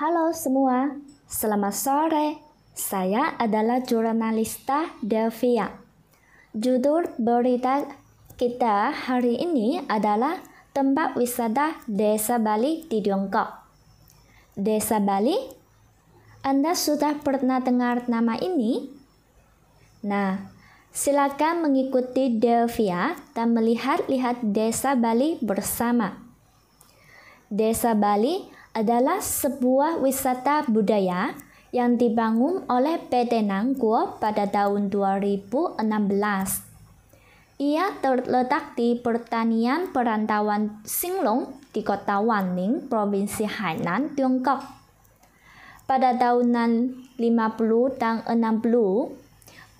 Halo semua, selamat sore. Saya adalah jurnalista Delvia. Judul berita kita hari ini adalah tempat wisata Desa Bali di Tiongkok. Desa Bali? Anda sudah pernah dengar nama ini? Nah, silakan mengikuti Delvia dan melihat-lihat Desa Bali bersama. Desa Bali adalah sebuah wisata budaya yang dibangun oleh PT Nangguo pada tahun 2016. Ia terletak di pertanian perantauan Singlong di kota Wanning, Provinsi Hainan, Tiongkok. Pada tahun 50 dan 60,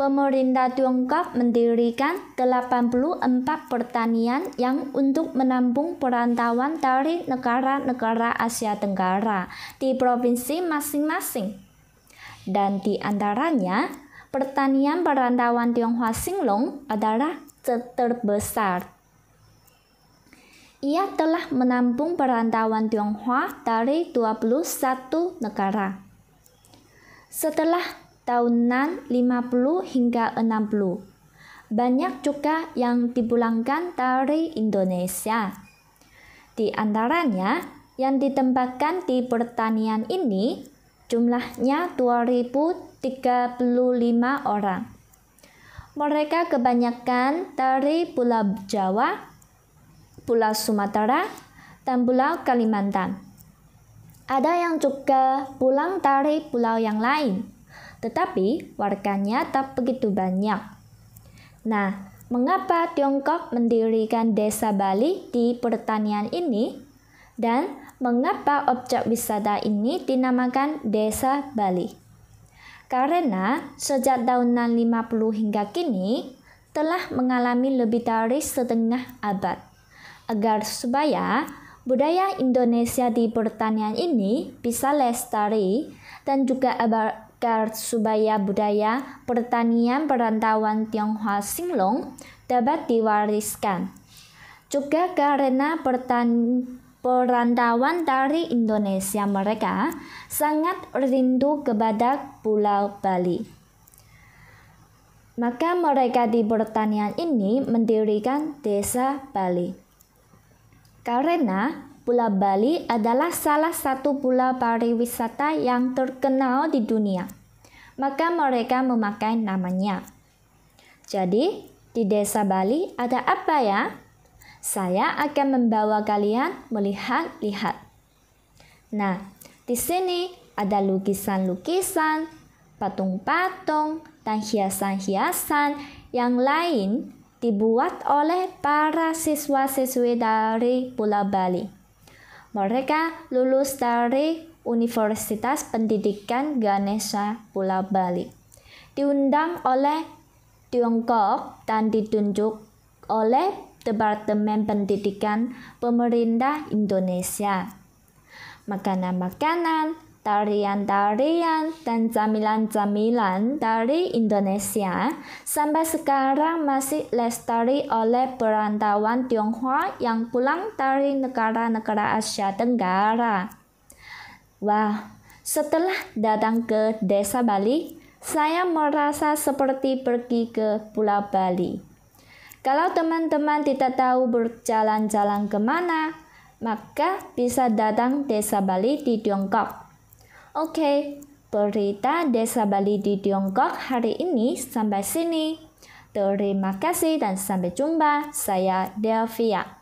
pemerintah Tiongkok mendirikan 84 pertanian yang untuk menampung perantauan dari negara-negara Asia Tenggara di provinsi masing-masing. Dan di antaranya, pertanian perantauan Tionghoa Singlong adalah terbesar. Ia telah menampung perantauan Tionghoa dari 21 negara. Setelah tahunan 50 hingga 60. Banyak juga yang dipulangkan dari Indonesia. Di antaranya, yang ditempatkan di pertanian ini jumlahnya 2035 orang. Mereka kebanyakan dari Pulau Jawa, Pulau Sumatera, dan Pulau Kalimantan. Ada yang juga pulang dari pulau yang lain tetapi warganya tak begitu banyak. Nah, mengapa Tiongkok mendirikan desa Bali di pertanian ini? Dan mengapa objek wisata ini dinamakan desa Bali? Karena sejak tahun 50 hingga kini telah mengalami lebih dari setengah abad. Agar supaya budaya Indonesia di pertanian ini bisa lestari dan juga agar supaya budaya pertanian perantauan Tionghoa Singlong dapat diwariskan. Juga karena perantauan dari Indonesia mereka sangat rindu kepada Pulau Bali. Maka mereka di pertanian ini mendirikan desa Bali. Karena Pulau Bali adalah salah satu pulau pariwisata yang terkenal di dunia. Maka mereka memakai namanya. Jadi, di desa Bali ada apa ya? Saya akan membawa kalian melihat-lihat. Nah, di sini ada lukisan-lukisan, patung-patung, dan hiasan-hiasan yang lain dibuat oleh para siswa-siswi dari Pulau Bali. Mereka lulus dari Universitas Pendidikan Ganesha Pulau Bali. Diundang oleh Tiongkok dan ditunjuk oleh Departemen Pendidikan Pemerintah Indonesia. Makanan-makanan tarian-tarian dan camilan-camilan dari Indonesia sampai sekarang masih lestari oleh perantauan Tionghoa yang pulang dari negara-negara Asia Tenggara. Wah, setelah datang ke desa Bali, saya merasa seperti pergi ke Pulau Bali. Kalau teman-teman tidak tahu berjalan-jalan ke mana, maka bisa datang desa Bali di Tiongkok. Oke, berita Desa Bali di Tiongkok hari ini sampai sini. Terima kasih dan sampai jumpa. Saya Delvia.